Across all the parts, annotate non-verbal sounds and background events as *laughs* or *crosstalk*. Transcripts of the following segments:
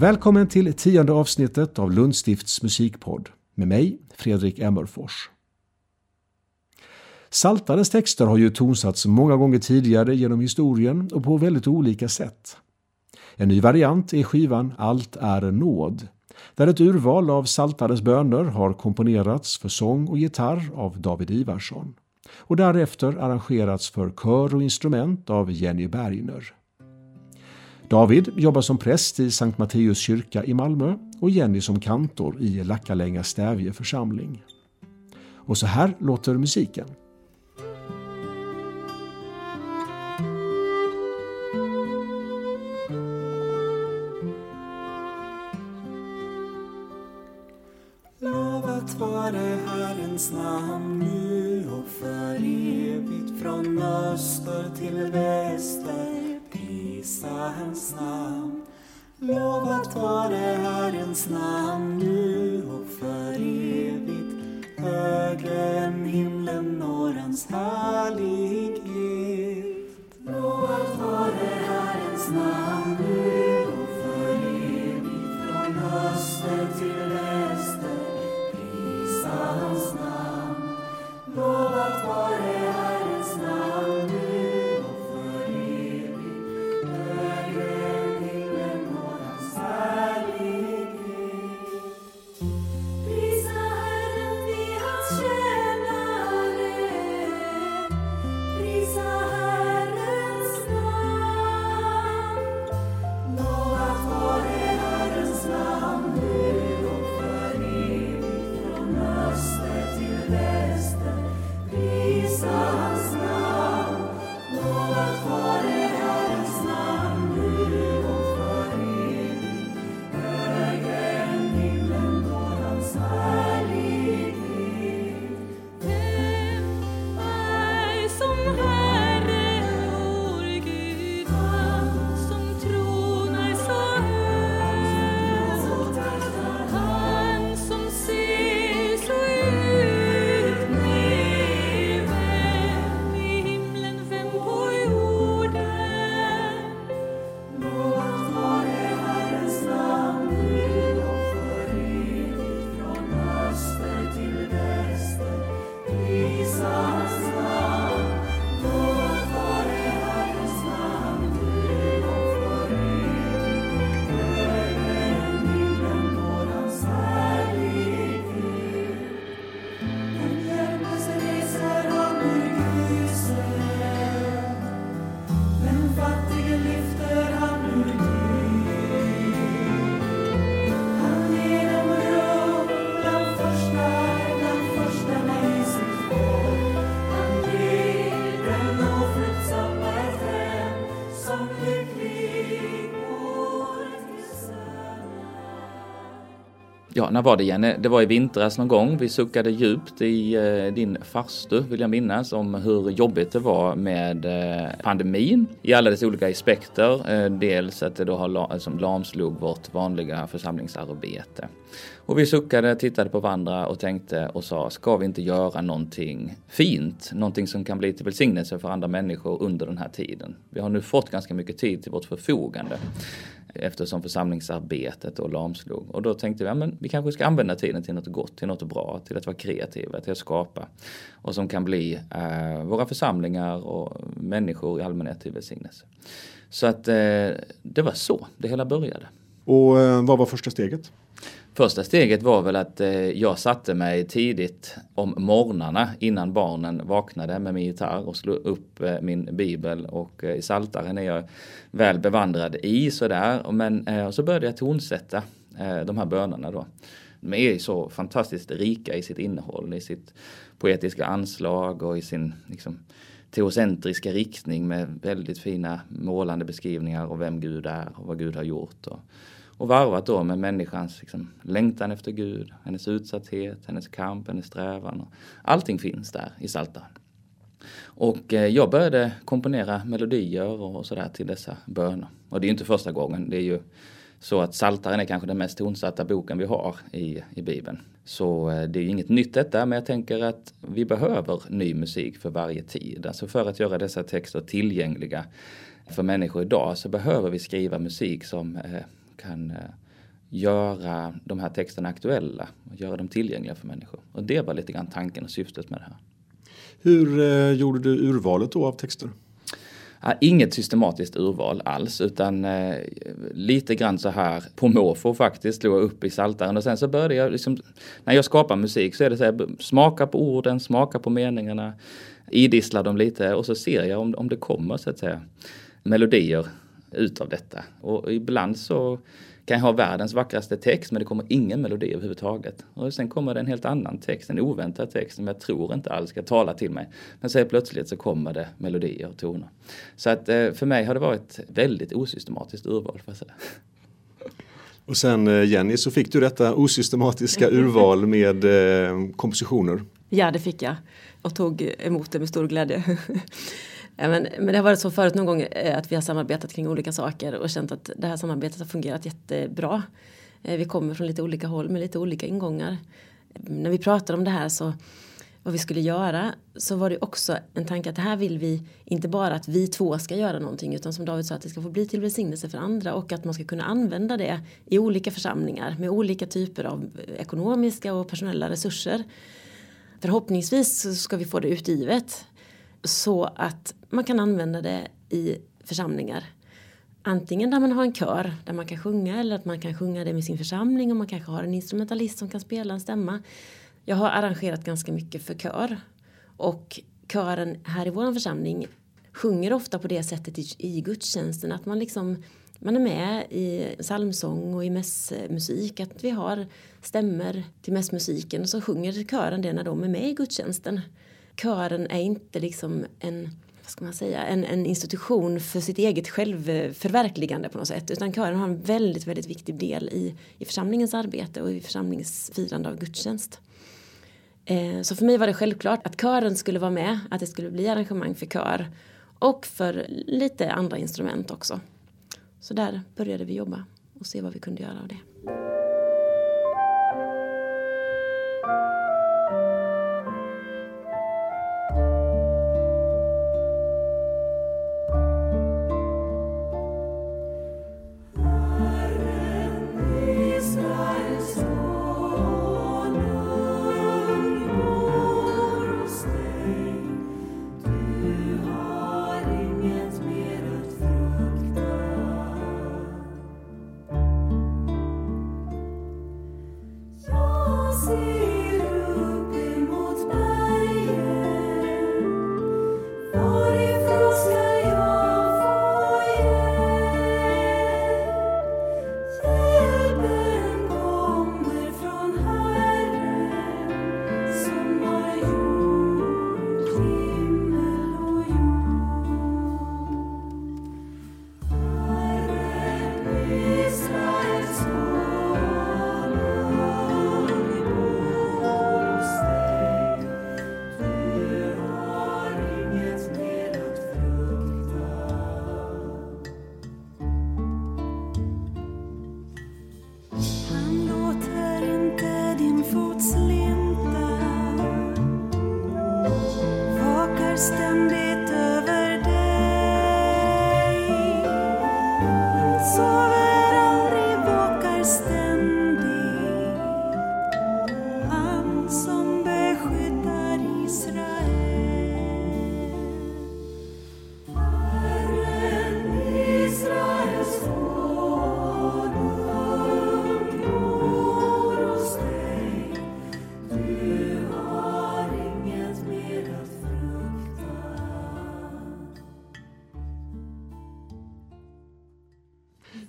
Välkommen till tionde avsnittet av Lundstifts musikpodd med mig, Fredrik Emmerfors. Saltarens texter har ju tonsatts många gånger tidigare genom historien och på väldigt olika sätt. En ny variant är skivan Allt är nåd, där ett urval av Saltarens böner har komponerats för sång och gitarr av David Ivarsson och därefter arrangerats för kör och instrument av Jenny Bergner. David jobbar som präst i Sankt Matteus kyrka i Malmö och Jenny som kantor i Lackalänga Stävje församling. Och så här låter musiken. Ja, när var det Jenny? Det var i vintras någon gång. Vi suckade djupt i eh, din farstu, vill jag minnas, om hur jobbigt det var med eh, pandemin i alla dess olika aspekter. Eh, dels att det då har la, som lamslog vårt vanliga församlingsarbete. Och vi suckade, tittade på varandra och tänkte och sa, ska vi inte göra någonting fint? Någonting som kan bli till välsignelse för andra människor under den här tiden. Vi har nu fått ganska mycket tid till vårt förfogande eftersom församlingsarbetet och lamslog. Och då tänkte vi, ja, men vi kanske ska använda tiden till något gott, till något bra, till att vara kreativa, till att skapa. Och som kan bli eh, våra församlingar och människor i allmänhet till välsignelse. Så att eh, det var så det hela började. Och eh, vad var första steget? Första steget var väl att eh, jag satte mig tidigt om morgnarna innan barnen vaknade med min gitarr och slog upp eh, min bibel och eh, i Saltaren är jag väl bevandrad i sådär. Men eh, så började jag tonsätta Eh, de här bönerna då. De är ju så fantastiskt rika i sitt innehåll, i sitt poetiska anslag och i sin liksom, teocentriska riktning med väldigt fina målande beskrivningar av vem Gud är och vad Gud har gjort. Och, och varvat då med människans liksom, längtan efter Gud, hennes utsatthet, hennes kamp, hennes strävan. Och allting finns där i Psaltaren. Och eh, jag började komponera melodier och sådär till dessa böner. Och det är ju inte första gången, det är ju så att Psaltaren är kanske den mest tonsatta boken vi har i, i Bibeln. Så eh, det är ju inget nytt detta, men jag tänker att vi behöver ny musik för varje tid. Alltså för att göra dessa texter tillgängliga för människor idag så behöver vi skriva musik som eh, kan eh, göra de här texterna aktuella och göra dem tillgängliga för människor. Och det var lite grann tanken och syftet med det här. Hur gjorde du urvalet då av texter? Ja, inget systematiskt urval alls utan eh, lite grann så här på måfå faktiskt slog jag upp i saltaren och sen så började jag liksom när jag skapar musik så är det så här smaka på orden, smaka på meningarna, idissla dem lite och så ser jag om, om det kommer så att säga melodier utav detta. Och ibland så kan jag ha världens vackraste text men det kommer ingen melodi överhuvudtaget. Och sen kommer det en helt annan text, en oväntad text som jag tror inte alls ska tala till mig. Men så plötsligt så kommer det melodier och toner. Så att eh, för mig har det varit väldigt osystematiskt urval. För att säga. Och sen eh, Jenny så fick du detta osystematiska urval med eh, kompositioner. Ja det fick jag och tog emot det med stor glädje. Men, men det har varit så förut någon gång eh, att vi har samarbetat kring olika saker och känt att det här samarbetet har fungerat jättebra. Eh, vi kommer från lite olika håll med lite olika ingångar. Eh, när vi pratade om det här så vad vi skulle göra så var det också en tanke att det här vill vi inte bara att vi två ska göra någonting utan som David sa att det ska få bli till välsignelse för andra och att man ska kunna använda det i olika församlingar med olika typer av ekonomiska och personella resurser. Förhoppningsvis så ska vi få det utgivet så att man kan använda det i församlingar. Antingen där man har en kör där man kan sjunga eller att man kan sjunga det med sin församling och man kanske har en instrumentalist som kan spela en stämma. Jag har arrangerat ganska mycket för kör och kören här i vår församling sjunger ofta på det sättet i, i gudstjänsten att man liksom man är med i psalmsång och i mässmusik, att vi har stämmer till mässmusiken och så sjunger kören det när de är med i gudstjänsten kören är inte liksom en vad ska man säga, en, en institution för sitt eget självförverkligande på något sätt. Utan kören har en väldigt, väldigt viktig del i, i församlingens arbete och i församlingsfirande av gudstjänst. Eh, så för mig var det självklart att kören skulle vara med, att det skulle bli arrangemang för kör och för lite andra instrument också. Så där började vi jobba och se vad vi kunde göra av det.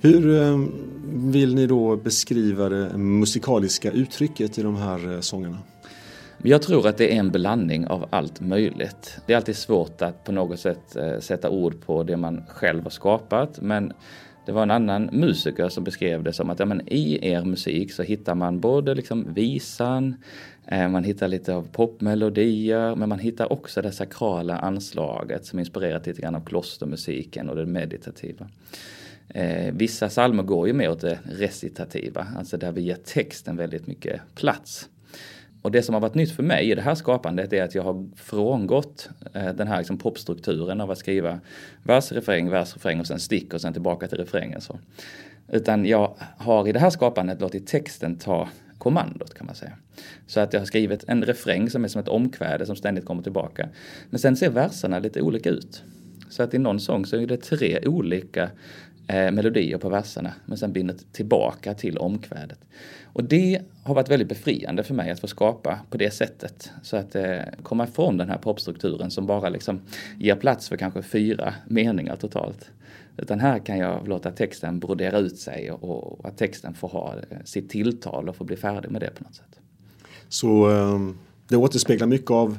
Hur ehm, vill ni då beskriva det musikaliska uttrycket i de här eh, sångerna? Jag tror att det är en blandning av allt möjligt. Det är alltid svårt att på något sätt eh, sätta ord på det man själv har skapat men det var en annan musiker som beskrev det som att ja, men i er musik så hittar man både liksom visan, eh, man hittar lite av popmelodier men man hittar också det sakrala anslaget som inspirerat lite grann av klostermusiken och det meditativa. Eh, vissa psalmer går ju mer åt det recitativa, alltså där vi ger texten väldigt mycket plats. och det som har varit nytt för mig i det här skapandet är att jag har frångått eh, den här liksom popstrukturen av att skriva vers, refräng, vers, refräng och sen stick och sen tillbaka till refrängen. Så. Utan jag har i det här skapandet låtit texten ta kommandot kan man säga. Så att jag har skrivit en refräng som är som ett omkväde som ständigt kommer tillbaka. Men sen ser verserna lite olika ut. Så att i någon sång så är det tre olika eh, melodier på verserna men sen binder tillbaka till omkvädet. Och det har varit väldigt befriande för mig att få skapa på det sättet. Så att eh, komma ifrån den här popstrukturen som bara liksom ger plats för kanske fyra meningar totalt. Utan här kan jag låta texten brodera ut sig och, och att texten får ha eh, sitt tilltal och få bli färdig med det på något sätt. Så eh, det återspeglar mycket av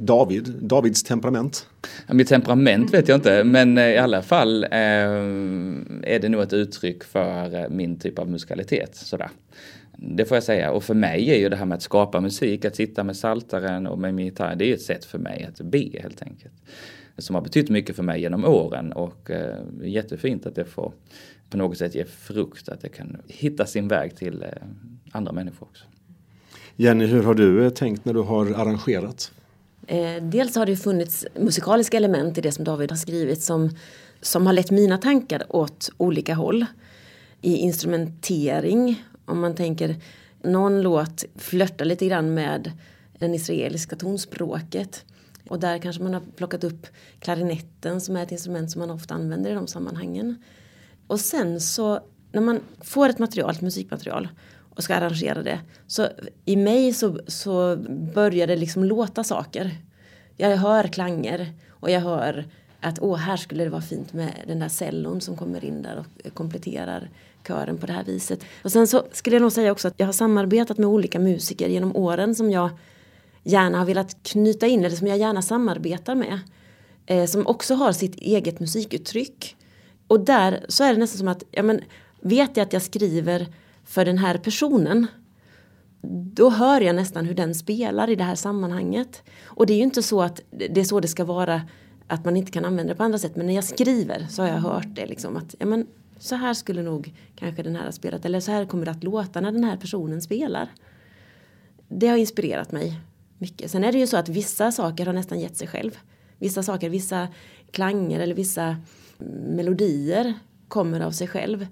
David, Davids temperament? Mitt temperament vet jag inte, men eh, i alla fall eh, är det nog ett uttryck för eh, min typ av musikalitet. Sådär. Det får jag säga. Och för mig är ju det här med att skapa musik, att sitta med saltaren och med min gitarr, det är ett sätt för mig att be helt enkelt. Som har betytt mycket för mig genom åren och eh, jättefint att det får på något sätt ge frukt, att det kan hitta sin väg till eh, andra människor också. Jenny, hur har du eh, tänkt när du har arrangerat? Eh, dels har det funnits musikaliska element i det som David har skrivit som, som har lett mina tankar åt olika håll. I instrumentering, om man tänker någon låt flörtar lite grann med det israeliska tonspråket. Och där kanske man har plockat upp klarinetten som är ett instrument som man ofta använder i de sammanhangen. Och sen så när man får ett material, ett musikmaterial och ska arrangera det. Så i mig så, så börjar det liksom låta saker. Jag hör klanger och jag hör att åh, här skulle det vara fint med den där cellon som kommer in där och kompletterar kören på det här viset. Och sen så skulle jag nog säga också att jag har samarbetat med olika musiker genom åren som jag gärna har velat knyta in eller som jag gärna samarbetar med. Eh, som också har sitt eget musikuttryck. Och där så är det nästan som att, ja men vet jag att jag skriver för den här personen då hör jag nästan hur den spelar i det här sammanhanget. Och det är ju inte så att det är så det ska vara att man inte kan använda det på andra sätt. Men när jag skriver så har jag hört det liksom att ja, men, så här skulle nog kanske den här ha spelat eller så här kommer det att låta när den här personen spelar. Det har inspirerat mig mycket. Sen är det ju så att vissa saker har nästan gett sig själv. Vissa saker, vissa klanger eller vissa melodier kommer av sig själv.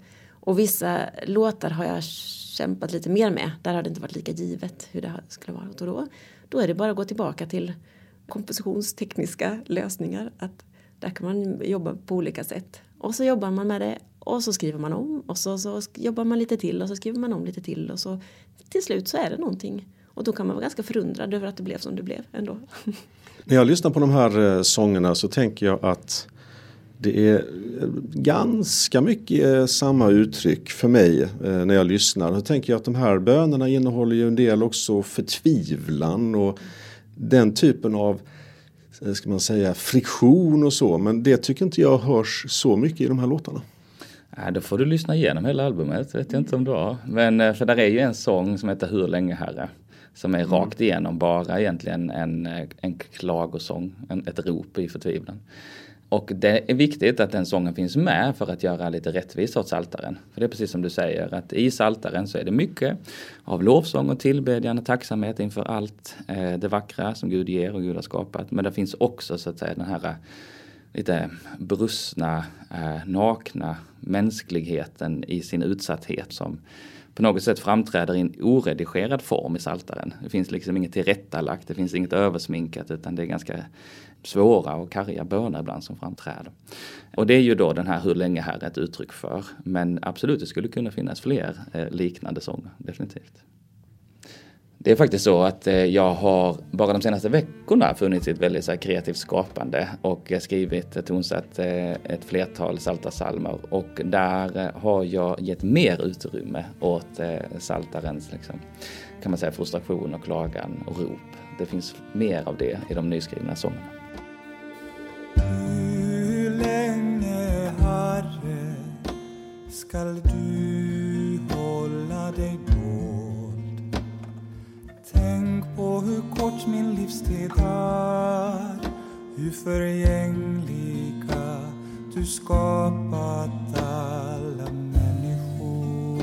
Och vissa låtar har jag kämpat lite mer med. Där har det inte varit lika givet hur det skulle vara. Och då, då är det bara att gå tillbaka till kompositionstekniska lösningar. Att där kan man jobba på olika sätt. Och så jobbar man med det och så skriver man om och så, så jobbar man lite till och så skriver man om lite till och så till slut så är det någonting. Och då kan man vara ganska förundrad över att det blev som det blev ändå. *laughs* När jag lyssnar på de här eh, sångerna så tänker jag att det är ganska mycket eh, samma uttryck för mig eh, när jag lyssnar. Då tänker jag att de här bönerna innehåller ju en del också förtvivlan och den typen av eh, ska man säga, friktion och så. Men det tycker inte jag hörs så mycket i de här låtarna. Ja, då får du lyssna igenom hela albumet, vet jag inte om du har. Men för där är ju en sång som heter Hur länge Herre. Som är mm. rakt igenom bara egentligen en, en klagosång, en, ett rop i förtvivlan. Och det är viktigt att den sången finns med för att göra lite rättvisa åt saltaren. För det är precis som du säger att i saltaren så är det mycket av lovsång och tillbedjan och tacksamhet inför allt eh, det vackra som Gud ger och Gud har skapat. Men det finns också så att säga den här eh, lite brustna, eh, nakna mänskligheten i sin utsatthet som på något sätt framträder i en oredigerad form i saltaren. Det finns liksom inget tillrättalagt, det finns inget översminkat utan det är ganska svåra och karga böner ibland som framträder. Och det är ju då den här hur länge här är ett uttryck för. Men absolut, det skulle kunna finnas fler eh, liknande sånger, definitivt. Det är faktiskt så att eh, jag har bara de senaste veckorna funnits i ett väldigt så här, kreativt skapande och eh, skrivit, tonsatt ett flertal salta salmer och där har jag gett mer utrymme åt saltarens liksom, kan man säga frustration och klagan och rop. Det finns mer av det i de nyskrivna sångerna. skall du hålla dig dold. Tänk på hur kort min livstid är, hur förgängliga du skapat alla människor.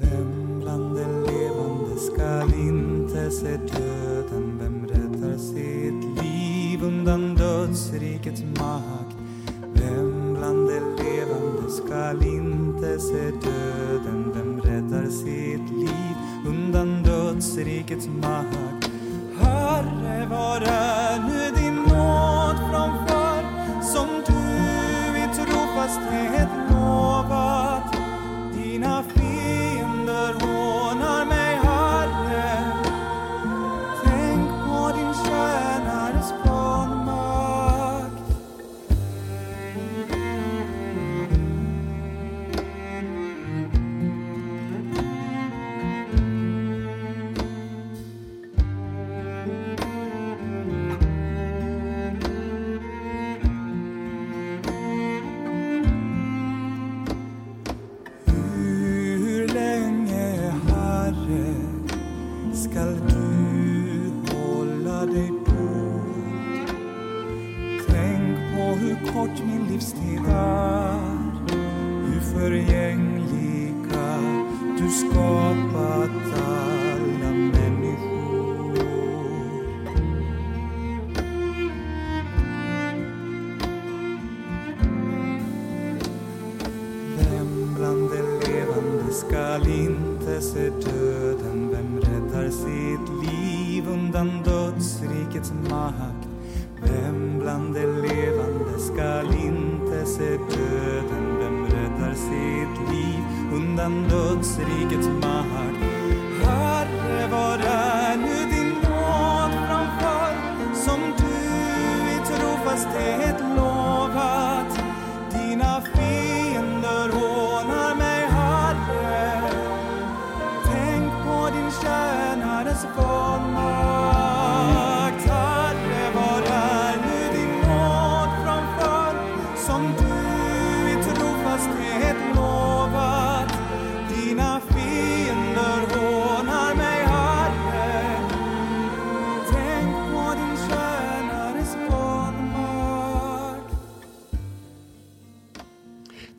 Vem bland de levande skall inte se döden? Vem sitt liv undan dödsrikets makt? Vem bland de levande skall inte se döden? Vem räddar sitt liv undan dödsrikets makt? Herre, var är undan dödsrikets makt?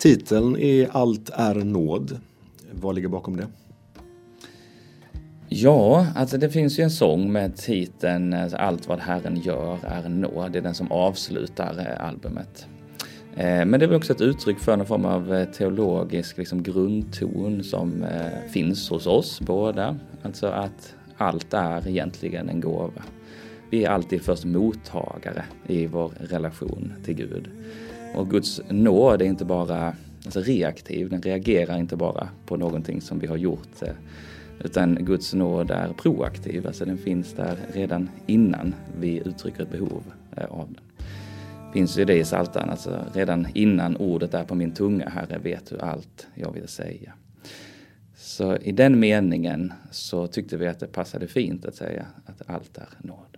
Titeln är Allt är nåd. Vad ligger bakom det? Ja, alltså det finns ju en sång med titeln eh, Allt vad Herren gör är nåd. Det är den som avslutar eh, albumet. Eh, men det är väl också ett uttryck för någon form av teologisk liksom, grundton som finns hos oss båda. Alltså att allt är egentligen en gåva. Vi är alltid först mottagare i vår relation till Gud. Och Guds nåd är inte bara alltså reaktiv, den reagerar inte bara på någonting som vi har gjort eh, utan Guds nåd är proaktiv, alltså den finns där redan innan vi uttrycker ett behov eh, av den. Finns ju det i Psaltaren, alltså redan innan ordet är på min tunga, Herre vet du allt jag vill säga. Så i den meningen så tyckte vi att det passade fint att säga att allt är nåd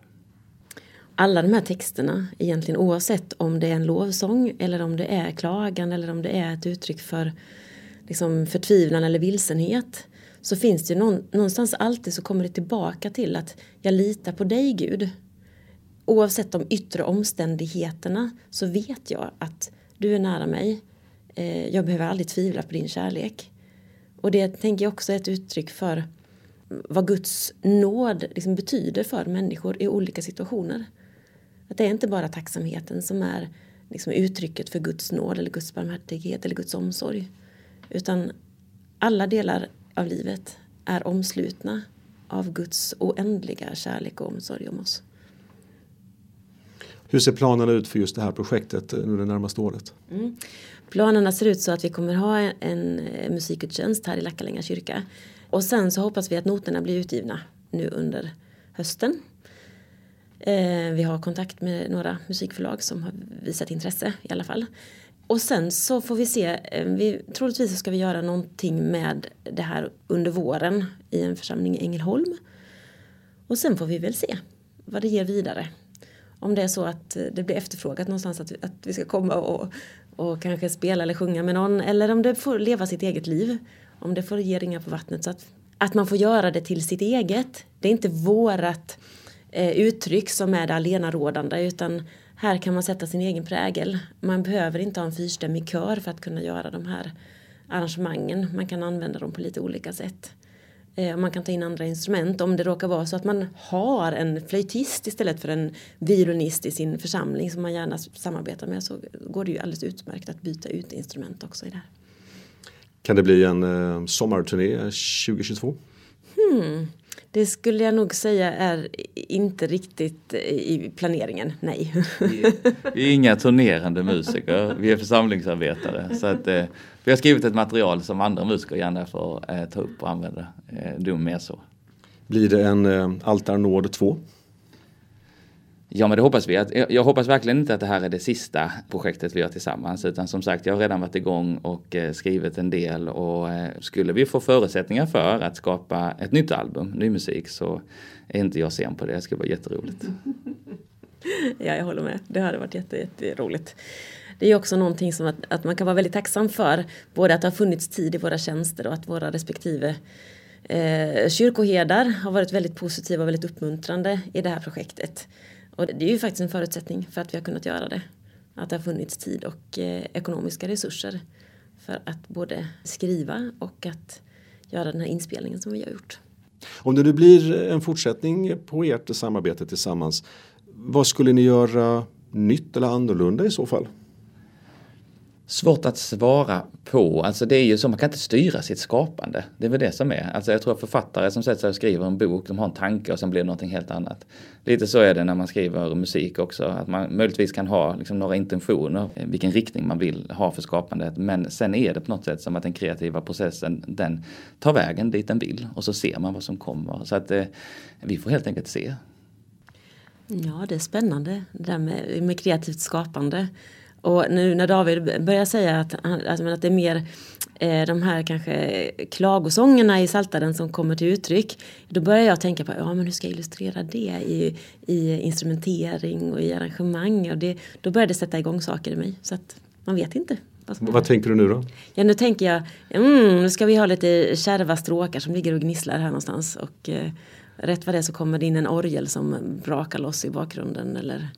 alla de här texterna, egentligen oavsett om det är en lovsång eller om det är klagan eller om det är ett uttryck för liksom, förtvivlan eller vilsenhet så finns det ju någon, någonstans alltid så kommer det tillbaka till att jag litar på dig Gud. Oavsett de yttre omständigheterna så vet jag att du är nära mig. Eh, jag behöver aldrig tvivla på din kärlek. Och det tänker jag också är ett uttryck för vad Guds nåd liksom betyder för människor i olika situationer. Att det är inte bara tacksamheten som är liksom uttrycket för Guds nåd eller Guds barmhärtighet eller Guds omsorg. Utan alla delar av livet är omslutna av Guds oändliga kärlek och omsorg om oss. Hur ser planerna ut för just det här projektet eh, nu det närmaste året? Planerna ser ut så att vi kommer ha en, en musikgudstjänst här i Lackalänga kyrka. Och sen så hoppas vi att noterna blir utgivna nu under hösten. Eh, vi har kontakt med några musikförlag som har visat intresse i alla fall. Och sen så får vi se, eh, vi, troligtvis ska vi göra någonting med det här under våren i en församling i Ängelholm. Och sen får vi väl se vad det ger vidare. Om det är så att eh, det blir efterfrågat någonstans att, att vi ska komma och, och kanske spela eller sjunga med någon. Eller om det får leva sitt eget liv. Om det får ge ringar på vattnet. Så att, att man får göra det till sitt eget. Det är inte vårat eh, uttryck som är det allenarådande. Utan här kan man sätta sin egen prägel. Man behöver inte ha en fyrstämmig kör för att kunna göra de här arrangemangen. Man kan använda dem på lite olika sätt. Eh, man kan ta in andra instrument. Om det råkar vara så att man har en flöjtist istället för en violinist i sin församling som man gärna samarbetar med så går det ju alldeles utmärkt att byta ut instrument också i det här. Kan det bli en eh, sommarturné 2022? Hmm. Det skulle jag nog säga är inte riktigt i planeringen, nej. Vi är inga turnerande musiker, vi är församlingsarbetare. Så att, eh, vi har skrivit ett material som andra musiker gärna får eh, ta upp och använda. Eh, det mer så. Blir det en eh, Altar Nord 2? Ja men det hoppas vi. Jag hoppas verkligen inte att det här är det sista projektet vi gör tillsammans utan som sagt jag har redan varit igång och eh, skrivit en del och eh, skulle vi få förutsättningar för att skapa ett nytt album, ny musik så är inte jag sen på det. Det skulle vara jätteroligt. *laughs* Ja, jag håller med. Det hade varit jätte, jätteroligt. Det är också någonting som att, att man kan vara väldigt tacksam för. Både att det har funnits tid i våra tjänster och att våra respektive eh, kyrkoherdar har varit väldigt positiva och väldigt uppmuntrande i det här projektet. Och det är ju faktiskt en förutsättning för att vi har kunnat göra det. Att det har funnits tid och eh, ekonomiska resurser för att både skriva och att göra den här inspelningen som vi har gjort. Om det nu blir en fortsättning på ert samarbete tillsammans, vad skulle ni göra nytt eller annorlunda i så fall? Svårt att svara på. Alltså det är ju så, man kan inte styra sitt skapande. Det är väl det som är. Alltså jag tror att författare som sätter sig och skriver en bok, de har en tanke och sen blir det någonting helt annat. Lite så är det när man skriver musik också. Att man möjligtvis kan ha liksom några intentioner, vilken riktning man vill ha för skapandet. Men sen är det på något sätt som att den kreativa processen, den tar vägen dit den vill. Och så ser man vad som kommer. Så att eh, vi får helt enkelt se. Ja, det är spännande det där med, med kreativt skapande. Och nu när David börjar säga att, alltså, att det är mer eh, de här kanske klagosångerna i Saltaren som kommer till uttryck. Då börjar jag tänka på ja, men hur ska jag illustrera det i, i instrumentering och i arrangemang. Och det, då börjar det sätta igång saker i mig. Så att man vet inte. Vad, vad tänker du nu då? Ja, nu tänker jag, mm, nu ska vi ha lite kärva stråkar som ligger och gnisslar här någonstans. Och eh, rätt vad det är så kommer det in en orgel som brakar loss i bakgrunden. Eller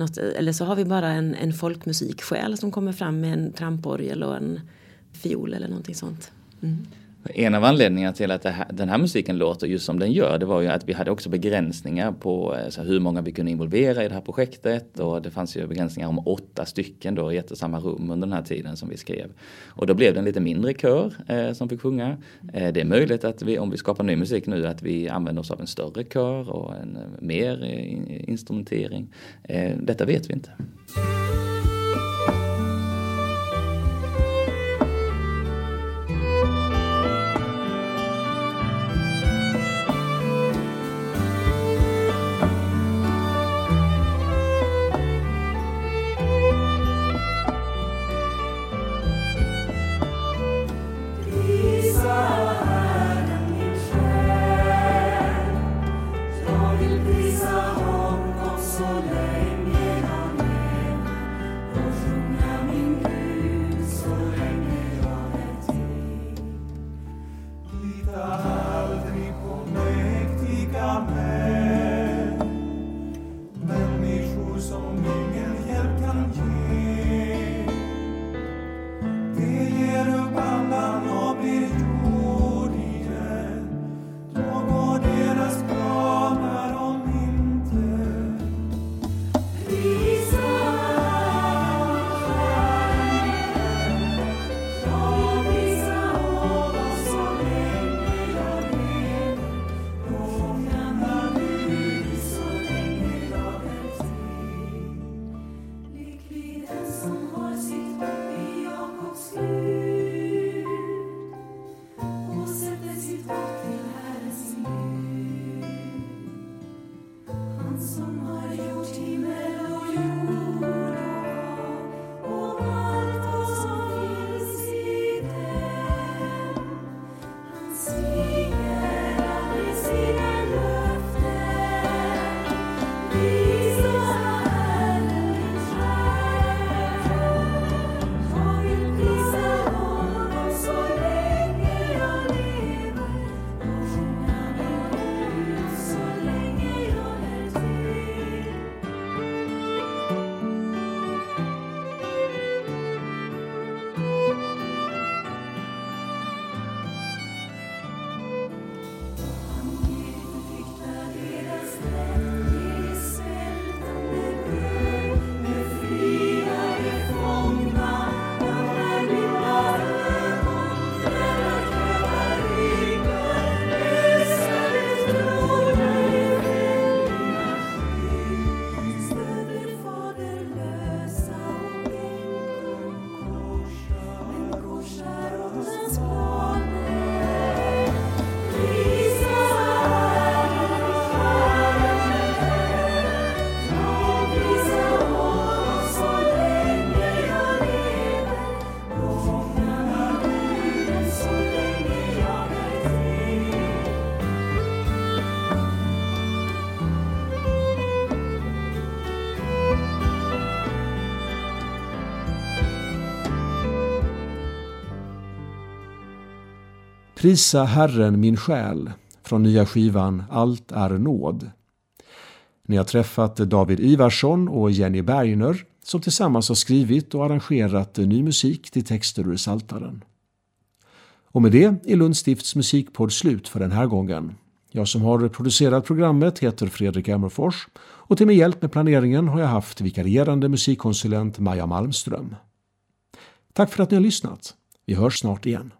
något, eller så har vi bara en, en folkmusiksjäl som kommer fram med en tramporgel och en fiol eller någonting sånt. Mm. En av anledningarna till att här, den här musiken låter just som den gör det var ju att vi hade också begränsningar på eh, hur många vi kunde involvera i det här projektet och det fanns ju begränsningar om åtta stycken då i ett och samma rum under den här tiden som vi skrev. Och då blev det en lite mindre kör eh, som fick sjunga. Eh, det är möjligt att vi, om vi skapar ny musik nu, att vi använder oss av en större kör och en eh, mer eh, instrumentering. Eh, detta vet vi inte. Prisa Herren min själ från nya skivan Allt är nåd. Ni har träffat David Ivarsson och Jenny Bergner som tillsammans har skrivit och arrangerat ny musik till texter ur Saltaren. Och med det är Lunds stifts musikpodd slut för den här gången. Jag som har producerat programmet heter Fredrik Emmerfors och till min hjälp med planeringen har jag haft vikarierande musikkonsulent Maja Malmström. Tack för att ni har lyssnat. Vi hörs snart igen.